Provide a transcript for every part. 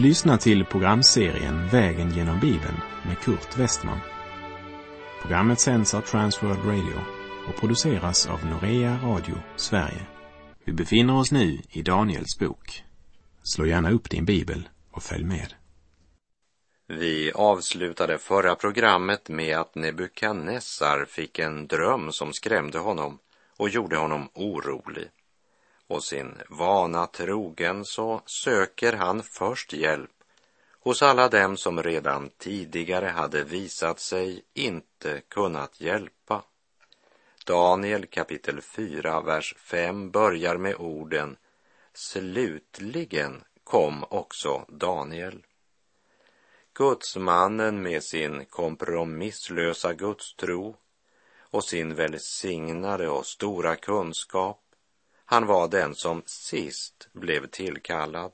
Du lyssnar till programserien Vägen genom Bibeln med Kurt Westman. Programmet sänds av Transworld Radio och produceras av Norea Radio Sverige. Vi befinner oss nu i Daniels bok. Slå gärna upp din bibel och följ med. Vi avslutade förra programmet med att Nebukadnessar fick en dröm som skrämde honom och gjorde honom orolig. Och sin vana trogen så söker han först hjälp hos alla dem som redan tidigare hade visat sig inte kunnat hjälpa. Daniel kapitel 4, vers 5 börjar med orden Slutligen kom också Daniel. Gudsmannen med sin kompromisslösa gudstro och sin välsignade och stora kunskap. Han var den som sist blev tillkallad.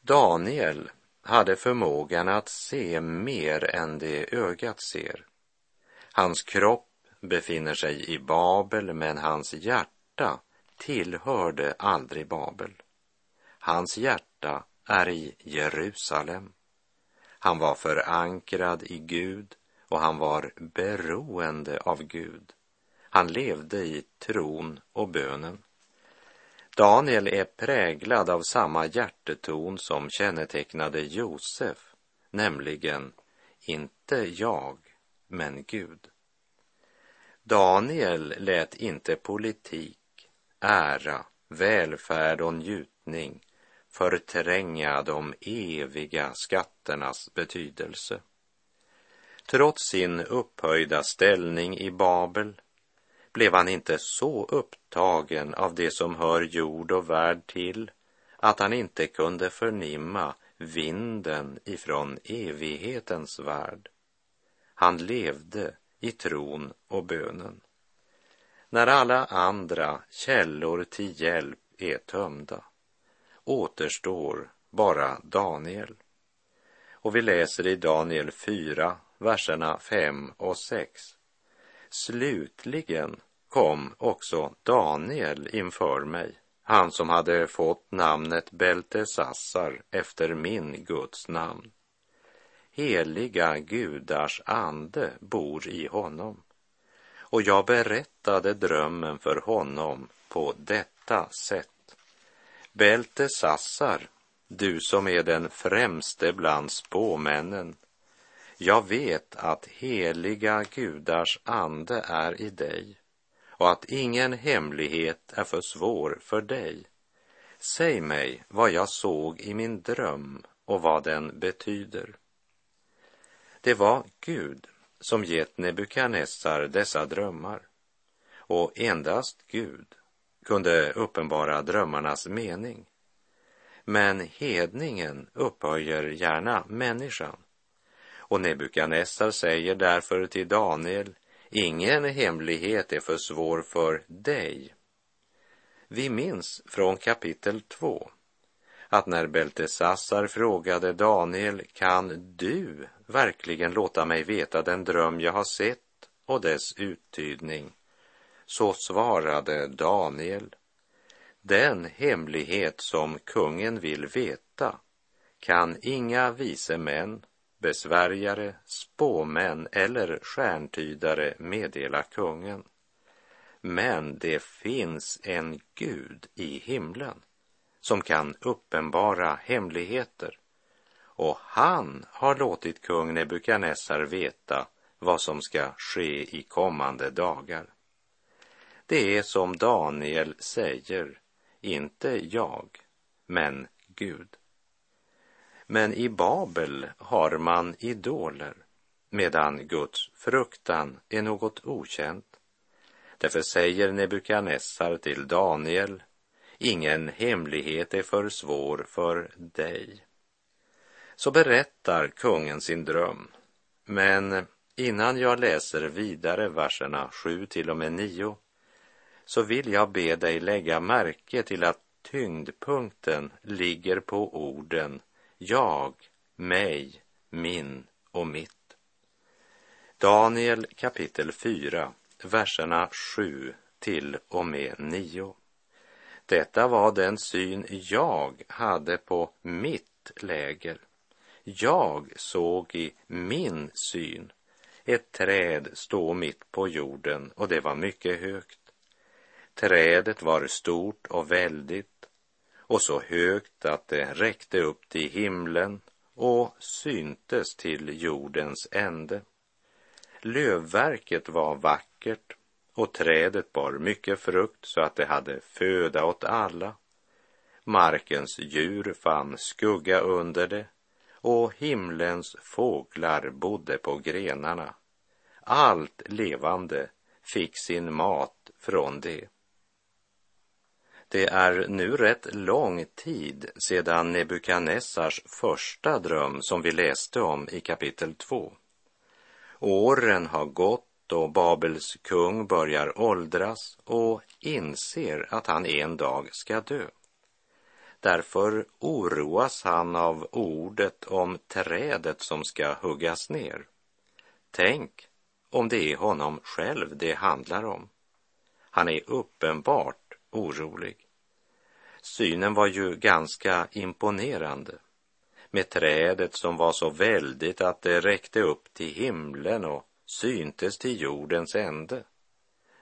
Daniel hade förmågan att se mer än det ögat ser. Hans kropp befinner sig i Babel, men hans hjärta tillhörde aldrig Babel. Hans hjärta är i Jerusalem. Han var förankrad i Gud och han var beroende av Gud. Han levde i tron och bönen. Daniel är präglad av samma hjärteton som kännetecknade Josef, nämligen inte jag, men Gud. Daniel lät inte politik, ära, välfärd och njutning förtränga de eviga skatternas betydelse. Trots sin upphöjda ställning i Babel blev han inte så upptagen av det som hör jord och värld till att han inte kunde förnimma vinden ifrån evighetens värld. Han levde i tron och bönen. När alla andra källor till hjälp är tömda återstår bara Daniel. Och vi läser i Daniel 4, verserna 5 och 6. Slutligen kom också Daniel inför mig, han som hade fått namnet Beltesassar efter min Guds namn. Heliga gudars ande bor i honom. Och jag berättade drömmen för honom på detta sätt. Beltesassar, du som är den främste bland spåmännen, jag vet att heliga gudars ande är i dig och att ingen hemlighet är för svår för dig. Säg mig vad jag såg i min dröm och vad den betyder. Det var Gud som gett Nebukadnessar dessa drömmar och endast Gud kunde uppenbara drömmarnas mening. Men hedningen upphöjer gärna människan. Och Nebukadnessar säger därför till Daniel, ingen hemlighet är för svår för dig. Vi minns från kapitel 2 att när Beltesassar frågade Daniel, kan du verkligen låta mig veta den dröm jag har sett och dess uttydning? Så svarade Daniel, den hemlighet som kungen vill veta kan inga vise män, besvärjare, spåmän eller stjärntydare meddela kungen. Men det finns en Gud i himlen som kan uppenbara hemligheter och han har låtit kung Nebukadnessar veta vad som ska ske i kommande dagar. Det är som Daniel säger, inte jag, men Gud. Men i Babel har man idoler, medan Guds fruktan är något okänt. Därför säger Nebukadnessar till Daniel, ingen hemlighet är för svår för dig. Så berättar kungen sin dröm, men innan jag läser vidare verserna 7 till och med 9 så vill jag be dig lägga märke till att tyngdpunkten ligger på orden jag, mig, min och mitt. Daniel kapitel 4, verserna 7 till och med 9. Detta var den syn jag hade på mitt läger. Jag såg i min syn ett träd stå mitt på jorden och det var mycket högt. Trädet var stort och väldigt och så högt att det räckte upp till himlen och syntes till jordens ände. Lövverket var vackert och trädet bar mycket frukt så att det hade föda åt alla. Markens djur fann skugga under det och himlens fåglar bodde på grenarna. Allt levande fick sin mat från det. Det är nu rätt lång tid sedan Nebukadnessars första dröm som vi läste om i kapitel 2. Åren har gått och Babels kung börjar åldras och inser att han en dag ska dö. Därför oroas han av ordet om trädet som ska huggas ner. Tänk om det är honom själv det handlar om. Han är uppenbart orolig. Synen var ju ganska imponerande med trädet som var så väldigt att det räckte upp till himlen och syntes till jordens ände.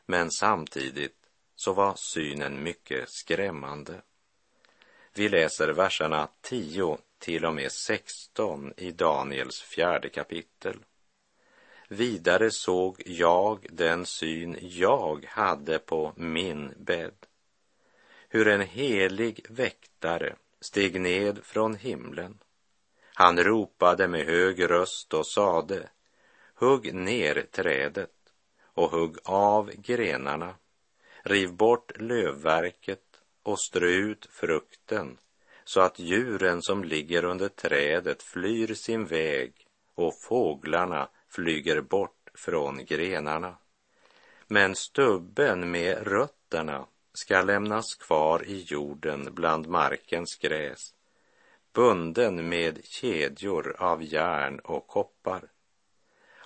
Men samtidigt så var synen mycket skrämmande. Vi läser verserna 10 till och med 16 i Daniels fjärde kapitel. Vidare såg jag den syn jag hade på min bädd. Hur en helig väktare steg ned från himlen. Han ropade med hög röst och sade, hugg ner trädet och hugg av grenarna, riv bort lövverket och strö ut frukten så att djuren som ligger under trädet flyr sin väg och fåglarna flyger bort från grenarna. Men stubben med rötterna ska lämnas kvar i jorden bland markens gräs, bunden med kedjor av järn och koppar.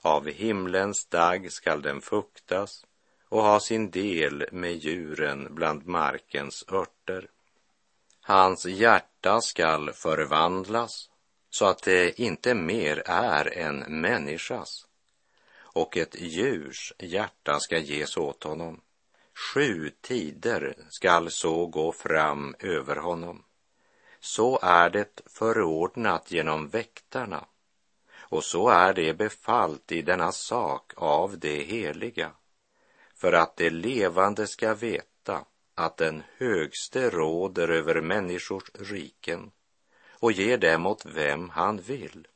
Av himlens dag skall den fuktas och ha sin del med djuren bland markens örter. Hans hjärta skall förvandlas så att det inte mer är en människas och ett djurs hjärta ska ges åt honom. Sju tider skall så gå fram över honom. Så är det förordnat genom väktarna och så är det befallt i denna sak av det heliga för att det levande ska veta att den högste råder över människors riken och ger dem åt vem han vill.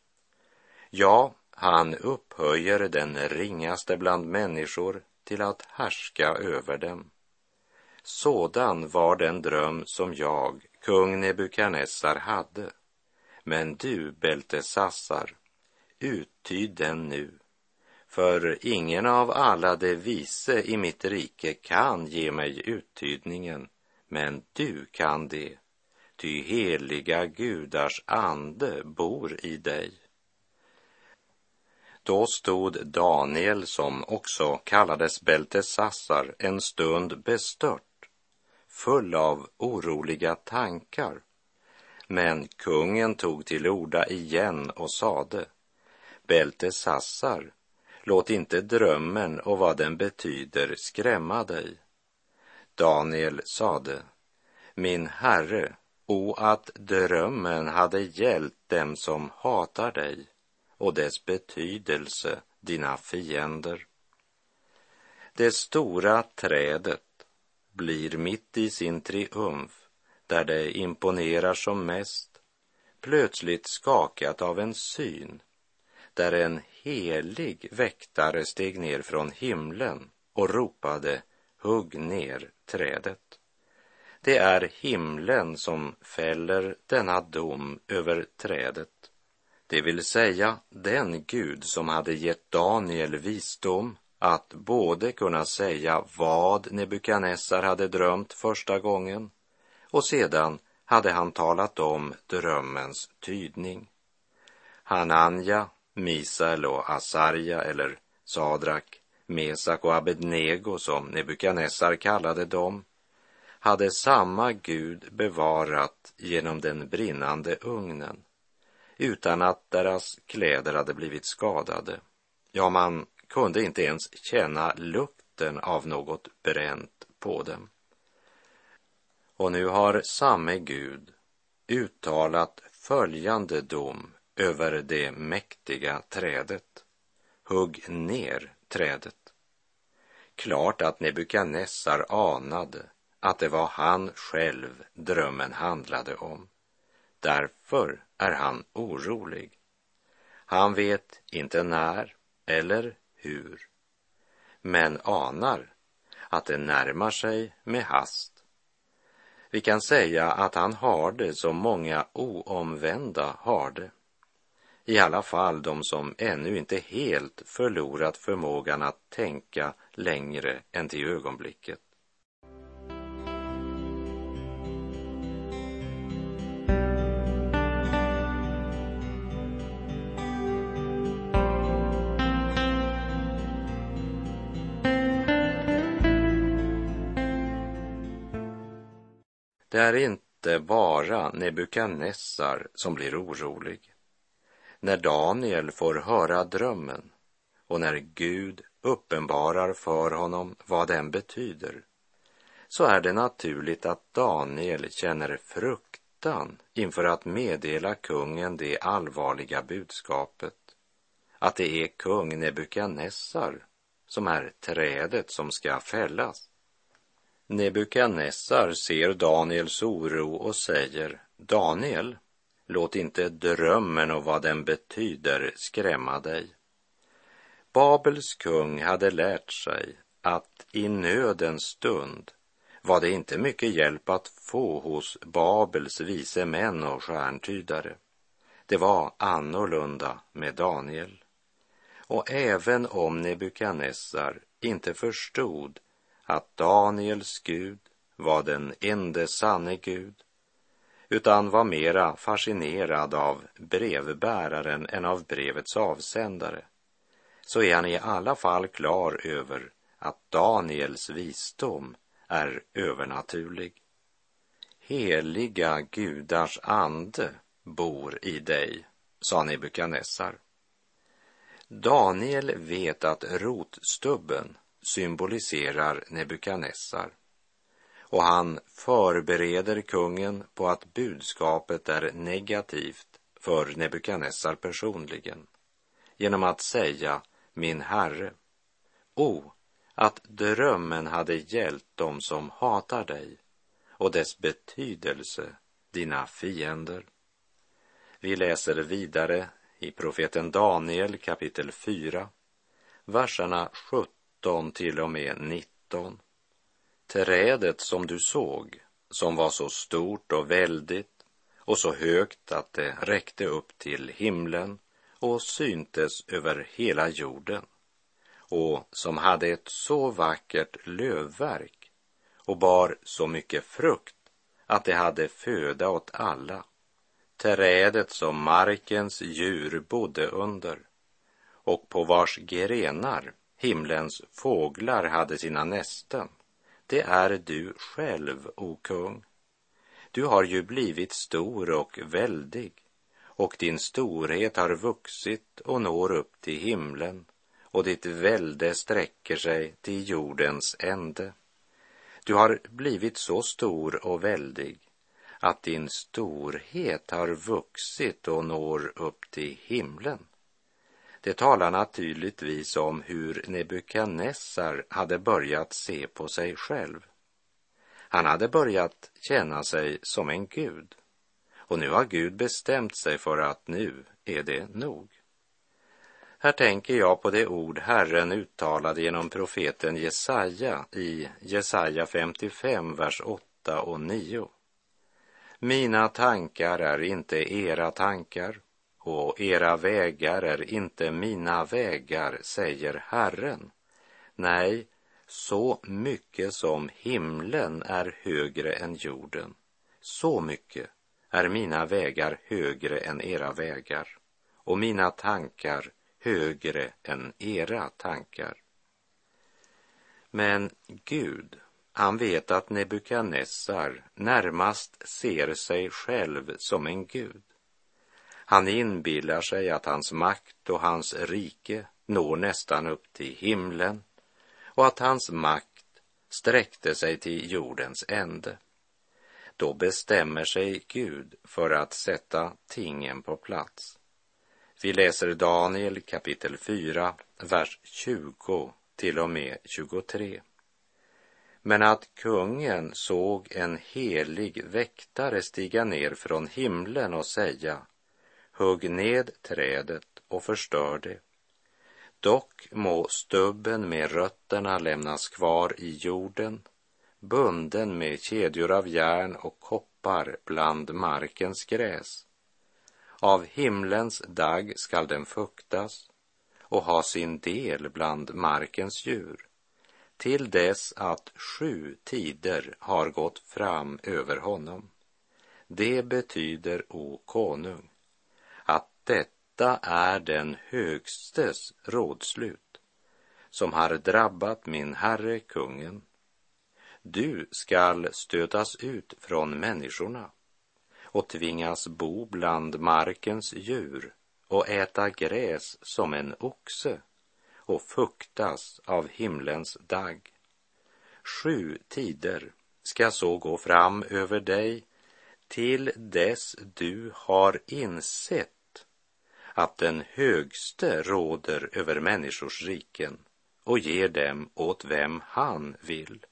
Ja, han upphöjer den ringaste bland människor till att härska över dem. Sådan var den dröm som jag, kung Nebukadnessar, hade. Men du, Beltesassar, uttyd den nu för ingen av alla de vise i mitt rike kan ge mig uttydningen, men du kan det, ty heliga gudars ande bor i dig. Då stod Daniel, som också kallades Beltesassar, en stund bestört, full av oroliga tankar. Men kungen tog till orda igen och sade, Beltesassar, Låt inte drömmen och vad den betyder skrämma dig. Daniel sade, min herre, o att drömmen hade gällt dem som hatar dig och dess betydelse dina fiender. Det stora trädet blir mitt i sin triumf, där det imponerar som mest, plötsligt skakat av en syn där en helig väktare steg ner från himlen och ropade hugg ner trädet. Det är himlen som fäller denna dom över trädet, det vill säga den Gud som hade gett Daniel visdom att både kunna säga vad Nebukadnessar hade drömt första gången och sedan hade han talat om drömmens tydning. Hananja Misael och Asarja eller Sadrak, Mesak och Abednego som Nebukadnessar kallade dem, hade samma Gud bevarat genom den brinnande ugnen utan att deras kläder hade blivit skadade. Ja, man kunde inte ens känna lukten av något bränt på dem. Och nu har samme Gud uttalat följande dom över det mäktiga trädet. Hugg ner trädet. Klart att Nebukadnessar anade att det var han själv drömmen handlade om. Därför är han orolig. Han vet inte när eller hur, men anar att det närmar sig med hast. Vi kan säga att han har det som många oomvända har det. I alla fall de som ännu inte helt förlorat förmågan att tänka längre än till ögonblicket. Det är inte bara Nebukadnessar som blir orolig. När Daniel får höra drömmen och när Gud uppenbarar för honom vad den betyder så är det naturligt att Daniel känner fruktan inför att meddela kungen det allvarliga budskapet att det är kung Nebukadnessar som är trädet som ska fällas. Nebukadnessar ser Daniels oro och säger Daniel, låt inte drömmen och vad den betyder skrämma dig. Babels kung hade lärt sig att i nödens stund var det inte mycket hjälp att få hos Babels vise män och stjärntydare. Det var annorlunda med Daniel. Och även om Nebukadnessar inte förstod att Daniels Gud var den ende sanne Gud, utan var mera fascinerad av brevbäraren än av brevets avsändare, så är han i alla fall klar över att Daniels visdom är övernaturlig. Heliga gudars ande bor i dig, sa Nebukadnessar. Daniel vet att rotstubben symboliserar Nebukadnessar och han förbereder kungen på att budskapet är negativt för Nebukadnessar personligen genom att säga min herre. O, att drömmen hade gällt dem som hatar dig och dess betydelse dina fiender. Vi läser vidare i profeten Daniel kapitel 4, verserna 17 17 till och med 19. Trädet som du såg, som var så stort och väldigt och så högt att det räckte upp till himlen och syntes över hela jorden och som hade ett så vackert lövverk och bar så mycket frukt att det hade föda åt alla. Trädet som markens djur bodde under och på vars grenar himlens fåglar hade sina nästen. Det är du själv, o kung. Du har ju blivit stor och väldig och din storhet har vuxit och når upp till himlen och ditt välde sträcker sig till jordens ände. Du har blivit så stor och väldig att din storhet har vuxit och når upp till himlen. Det talar naturligtvis om hur Nebukadnessar hade börjat se på sig själv. Han hade börjat känna sig som en gud. Och nu har Gud bestämt sig för att nu är det nog. Här tänker jag på det ord Herren uttalade genom profeten Jesaja i Jesaja 55, vers 8 och 9. Mina tankar är inte era tankar och era vägar är inte mina vägar, säger Herren. Nej, så mycket som himlen är högre än jorden, så mycket är mina vägar högre än era vägar och mina tankar högre än era tankar. Men Gud, han vet att Nebukadnessar närmast ser sig själv som en gud han inbillar sig att hans makt och hans rike når nästan upp till himlen och att hans makt sträckte sig till jordens ände. Då bestämmer sig Gud för att sätta tingen på plats. Vi läser Daniel kapitel 4, vers 20 till och med 23. Men att kungen såg en helig väktare stiga ner från himlen och säga Hugg ned trädet och förstör det. Dock må stubben med rötterna lämnas kvar i jorden, bunden med kedjor av järn och koppar bland markens gräs. Av himlens dagg skall den fuktas och ha sin del bland markens djur till dess att sju tider har gått fram över honom. Det betyder, o konung, detta är den högstes rådslut som har drabbat min herre kungen. Du skall stötas ut från människorna och tvingas bo bland markens djur och äta gräs som en oxe och fuktas av himlens dagg. Sju tider ska så gå fram över dig till dess du har insett att den högste råder över människors riken och ger dem åt vem han vill.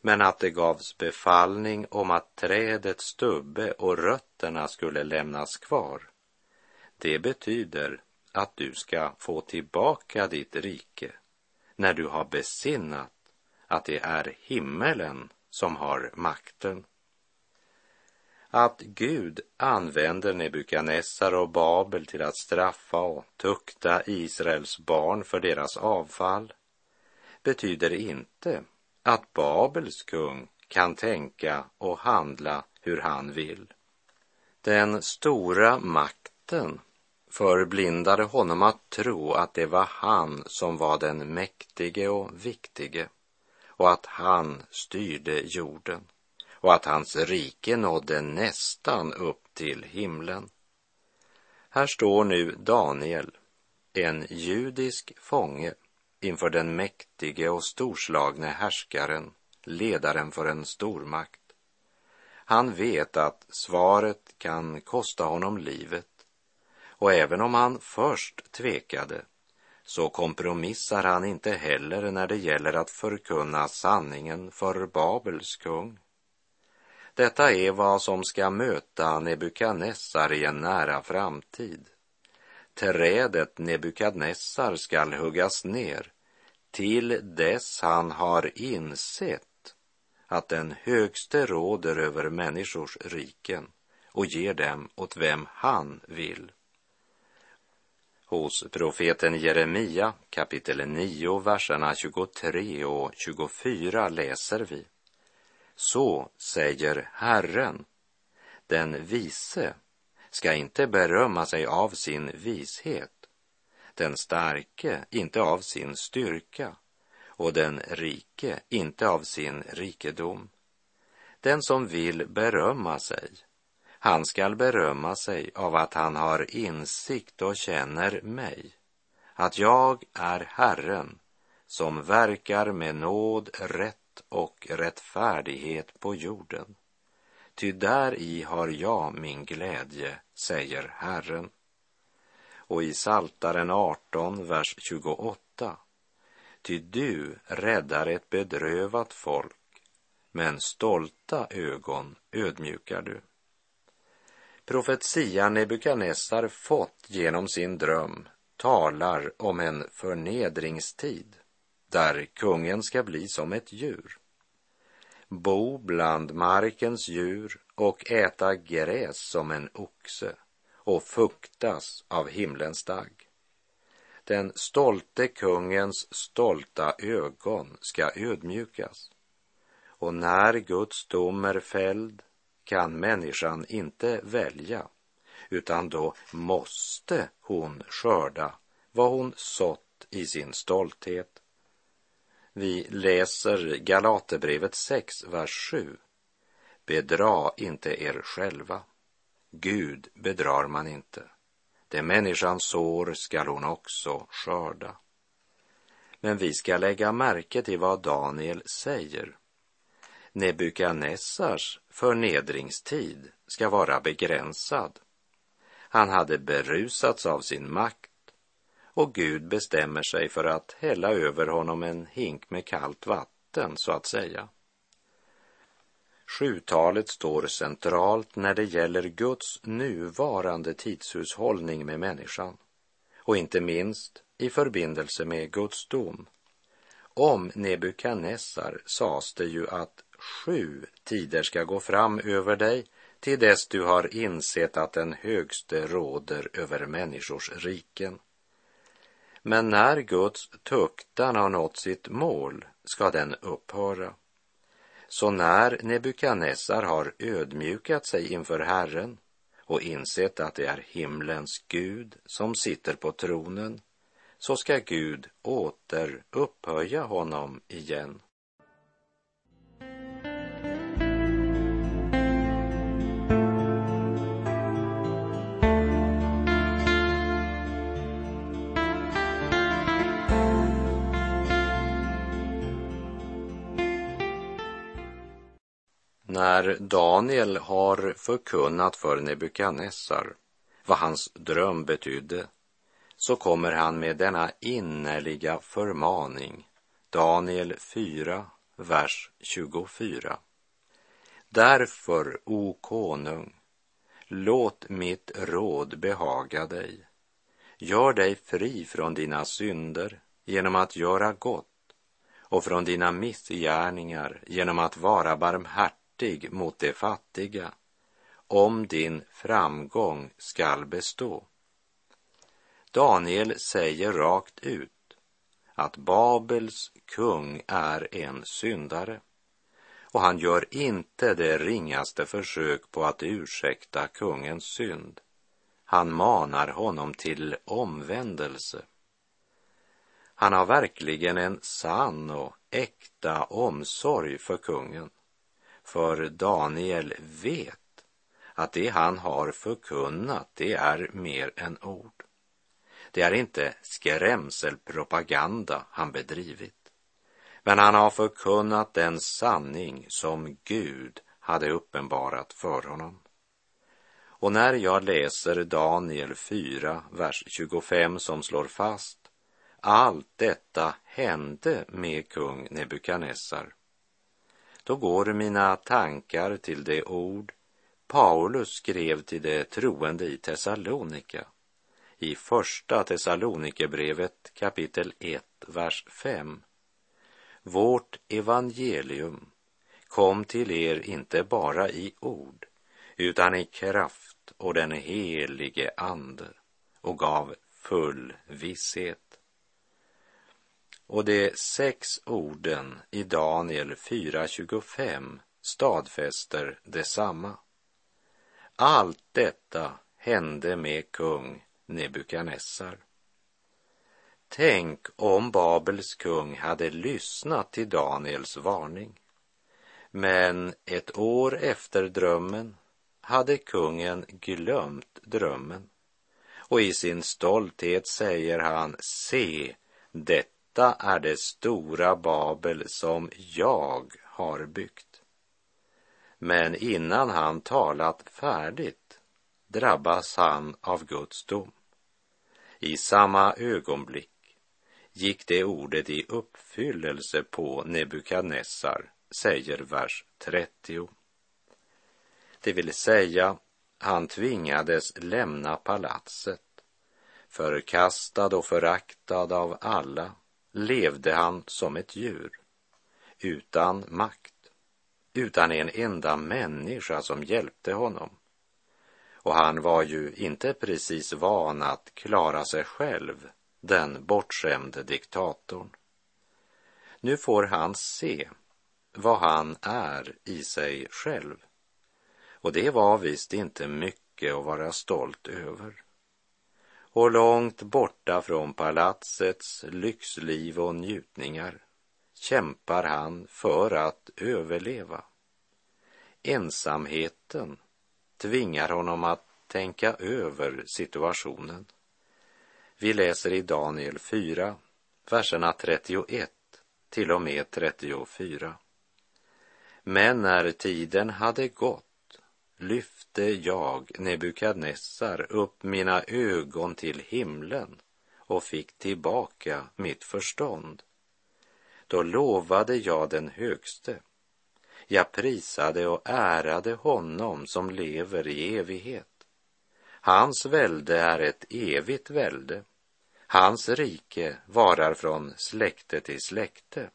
Men att det gavs befallning om att trädets stubbe och rötterna skulle lämnas kvar. Det betyder att du ska få tillbaka ditt rike när du har besinnat att det är himmelen som har makten. Att Gud använder Nebukadnessar och Babel till att straffa och tukta Israels barn för deras avfall betyder inte att Babels kung kan tänka och handla hur han vill. Den stora makten förblindade honom att tro att det var han som var den mäktige och viktige och att han styrde jorden och att hans rike nådde nästan upp till himlen. Här står nu Daniel, en judisk fånge inför den mäktige och storslagne härskaren, ledaren för en stormakt. Han vet att svaret kan kosta honom livet och även om han först tvekade så kompromissar han inte heller när det gäller att förkunna sanningen för Babels kung. Detta är vad som ska möta Nebukadnessar i en nära framtid. Trädet Nebukadnessar skall huggas ner till dess han har insett att den högste råder över människors riken och ger dem åt vem han vill. Hos profeten Jeremia kapitel 9, verserna 23 och 24 läser vi. Så säger Herren, den vise ska inte berömma sig av sin vishet, den starke inte av sin styrka. Och den rike inte av sin rikedom. Den som vill berömma sig han skall berömma sig av att han har insikt och känner mig, att jag är Herren som verkar med nåd, rätt och rättfärdighet på jorden. Ty där i har jag min glädje, säger Herren. Och i Saltaren 18, vers 28. Ty du räddar ett bedrövat folk, men stolta ögon ödmjukar du profetia Nebukadnessar fått genom sin dröm talar om en förnedringstid där kungen ska bli som ett djur, bo bland markens djur och äta gräs som en oxe och fuktas av himlens dagg. Den stolte kungens stolta ögon ska ödmjukas och när Guds dom är fälld kan människan inte välja, utan då måste hon skörda vad hon sått i sin stolthet. Vi läser Galaterbrevet 6, vers 7. Bedra inte er själva. Gud bedrar man inte. Det människan sår skall hon också skörda. Men vi ska lägga märke till vad Daniel säger. Nebukadnessars förnedringstid ska vara begränsad. Han hade berusats av sin makt och Gud bestämmer sig för att hälla över honom en hink med kallt vatten, så att säga. Sjutalet står centralt när det gäller Guds nuvarande tidshushållning med människan och inte minst i förbindelse med Guds dom. Om Nebukadnessar sades det ju att sju tider ska gå fram över dig till dess du har insett att den högste råder över människors riken. Men när Guds tuktan har nått sitt mål ska den upphöra. Så när Nebukadnessar har ödmjukat sig inför Herren och insett att det är himlens Gud som sitter på tronen, så ska Gud åter upphöja honom igen. När Daniel har förkunnat för Nebukadnessar vad hans dröm betydde så kommer han med denna innerliga förmaning. Daniel 4, vers 24. Därför, o konung, låt mitt råd behaga dig. Gör dig fri från dina synder genom att göra gott och från dina missgärningar genom att vara barmhärtig barmhärtig mot de fattiga, om din framgång skall bestå. Daniel säger rakt ut att Babels kung är en syndare och han gör inte det ringaste försök på att ursäkta kungens synd. Han manar honom till omvändelse. Han har verkligen en sann och äkta omsorg för kungen. För Daniel vet att det han har förkunnat, det är mer än ord. Det är inte skrämselpropaganda han bedrivit, men han har förkunnat den sanning som Gud hade uppenbarat för honom. Och när jag läser Daniel 4, vers 25 som slår fast allt detta hände med kung Nebukadnessar då går mina tankar till det ord Paulus skrev till de troende i Thessalonika i första Thessalonikerbrevet kapitel 1, vers 5. Vårt evangelium kom till er inte bara i ord utan i kraft och den helige Ande och gav full visshet. Och de sex orden i Daniel 4.25 stadfäster detsamma. Allt detta hände med kung Nebukadnessar. Tänk om Babels kung hade lyssnat till Daniels varning. Men ett år efter drömmen hade kungen glömt drömmen och i sin stolthet säger han, se, detta detta är det stora Babel som jag har byggt. Men innan han talat färdigt drabbas han av Guds dom. I samma ögonblick gick det ordet i uppfyllelse på Nebukadnessar, säger vers 30. Det vill säga, han tvingades lämna palatset, förkastad och föraktad av alla levde han som ett djur, utan makt, utan en enda människa som hjälpte honom. Och han var ju inte precis van att klara sig själv, den bortskämde diktatorn. Nu får han se vad han är i sig själv. Och det var visst inte mycket att vara stolt över och långt borta från palatsets lyxliv och njutningar kämpar han för att överleva. Ensamheten tvingar honom att tänka över situationen. Vi läser i Daniel 4, verserna 31 till och med 34. Men när tiden hade gått lyfte jag, Nebukadnessar, upp mina ögon till himlen och fick tillbaka mitt förstånd. Då lovade jag den högste. Jag prisade och ärade honom som lever i evighet. Hans välde är ett evigt välde. Hans rike varar från släkte till släkte.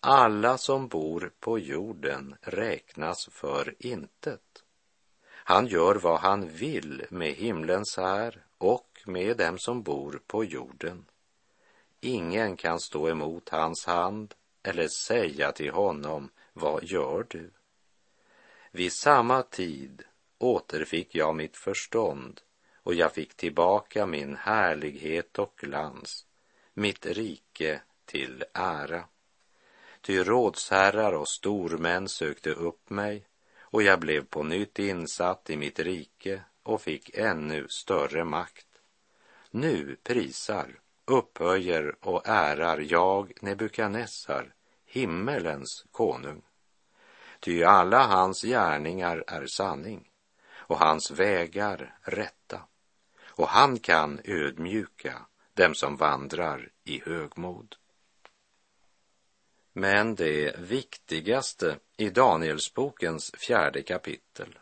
Alla som bor på jorden räknas för intet. Han gör vad han vill med himlens här och med dem som bor på jorden. Ingen kan stå emot hans hand eller säga till honom, vad gör du? Vid samma tid återfick jag mitt förstånd och jag fick tillbaka min härlighet och glans, mitt rike till ära. Ty rådsherrar och stormän sökte upp mig och jag blev på nytt insatt i mitt rike och fick ännu större makt. Nu prisar, upphöjer och ärar jag Nebukadnessar, himmelens konung. Ty alla hans gärningar är sanning och hans vägar rätta och han kan ödmjuka dem som vandrar i högmod. Men det viktigaste i Danielsbokens fjärde kapitel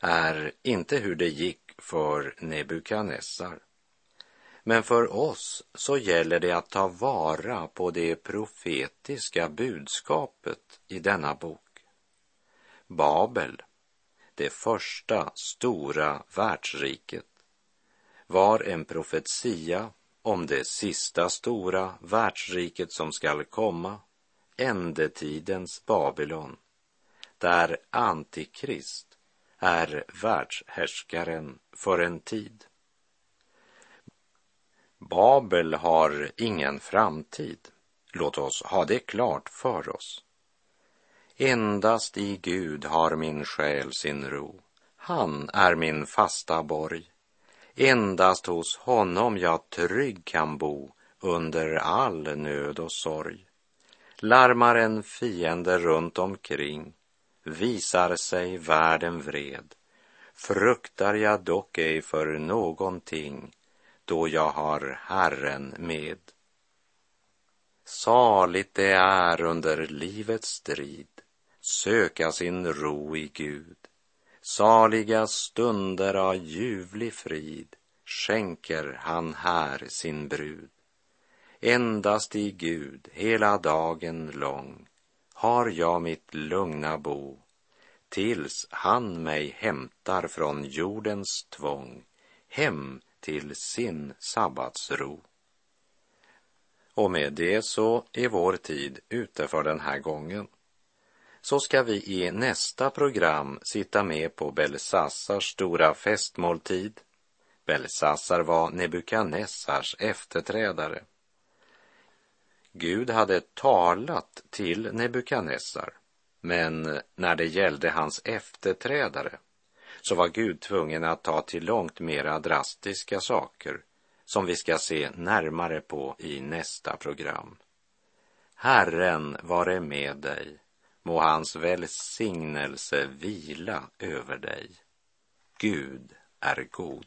är inte hur det gick för Nebukadnessar. Men för oss så gäller det att ta vara på det profetiska budskapet i denna bok. Babel, det första stora världsriket, var en profetia om det sista stora världsriket som skall komma ändetidens Babylon, där Antikrist är världshärskaren för en tid. Babel har ingen framtid. Låt oss ha det klart för oss. Endast i Gud har min själ sin ro. Han är min fasta borg. Endast hos honom jag trygg kan bo under all nöd och sorg larmar en fiende runt omkring, visar sig världen vred, fruktar jag dock ej för någonting, då jag har Herren med. Saligt det är under livets strid, söka sin ro i Gud. Saliga stunder av ljuvlig frid skänker han här sin brud. Endast i Gud hela dagen lång har jag mitt lugna bo tills han mig hämtar från jordens tvång hem till sin sabbatsro. Och med det så är vår tid ute för den här gången. Så ska vi i nästa program sitta med på Belsassars stora festmåltid. Belsassar var Nebukadnessars efterträdare. Gud hade talat till Nebukadnessar, men när det gällde hans efterträdare så var Gud tvungen att ta till långt mera drastiska saker som vi ska se närmare på i nästa program. Herren vare med dig, må hans välsignelse vila över dig. Gud är god.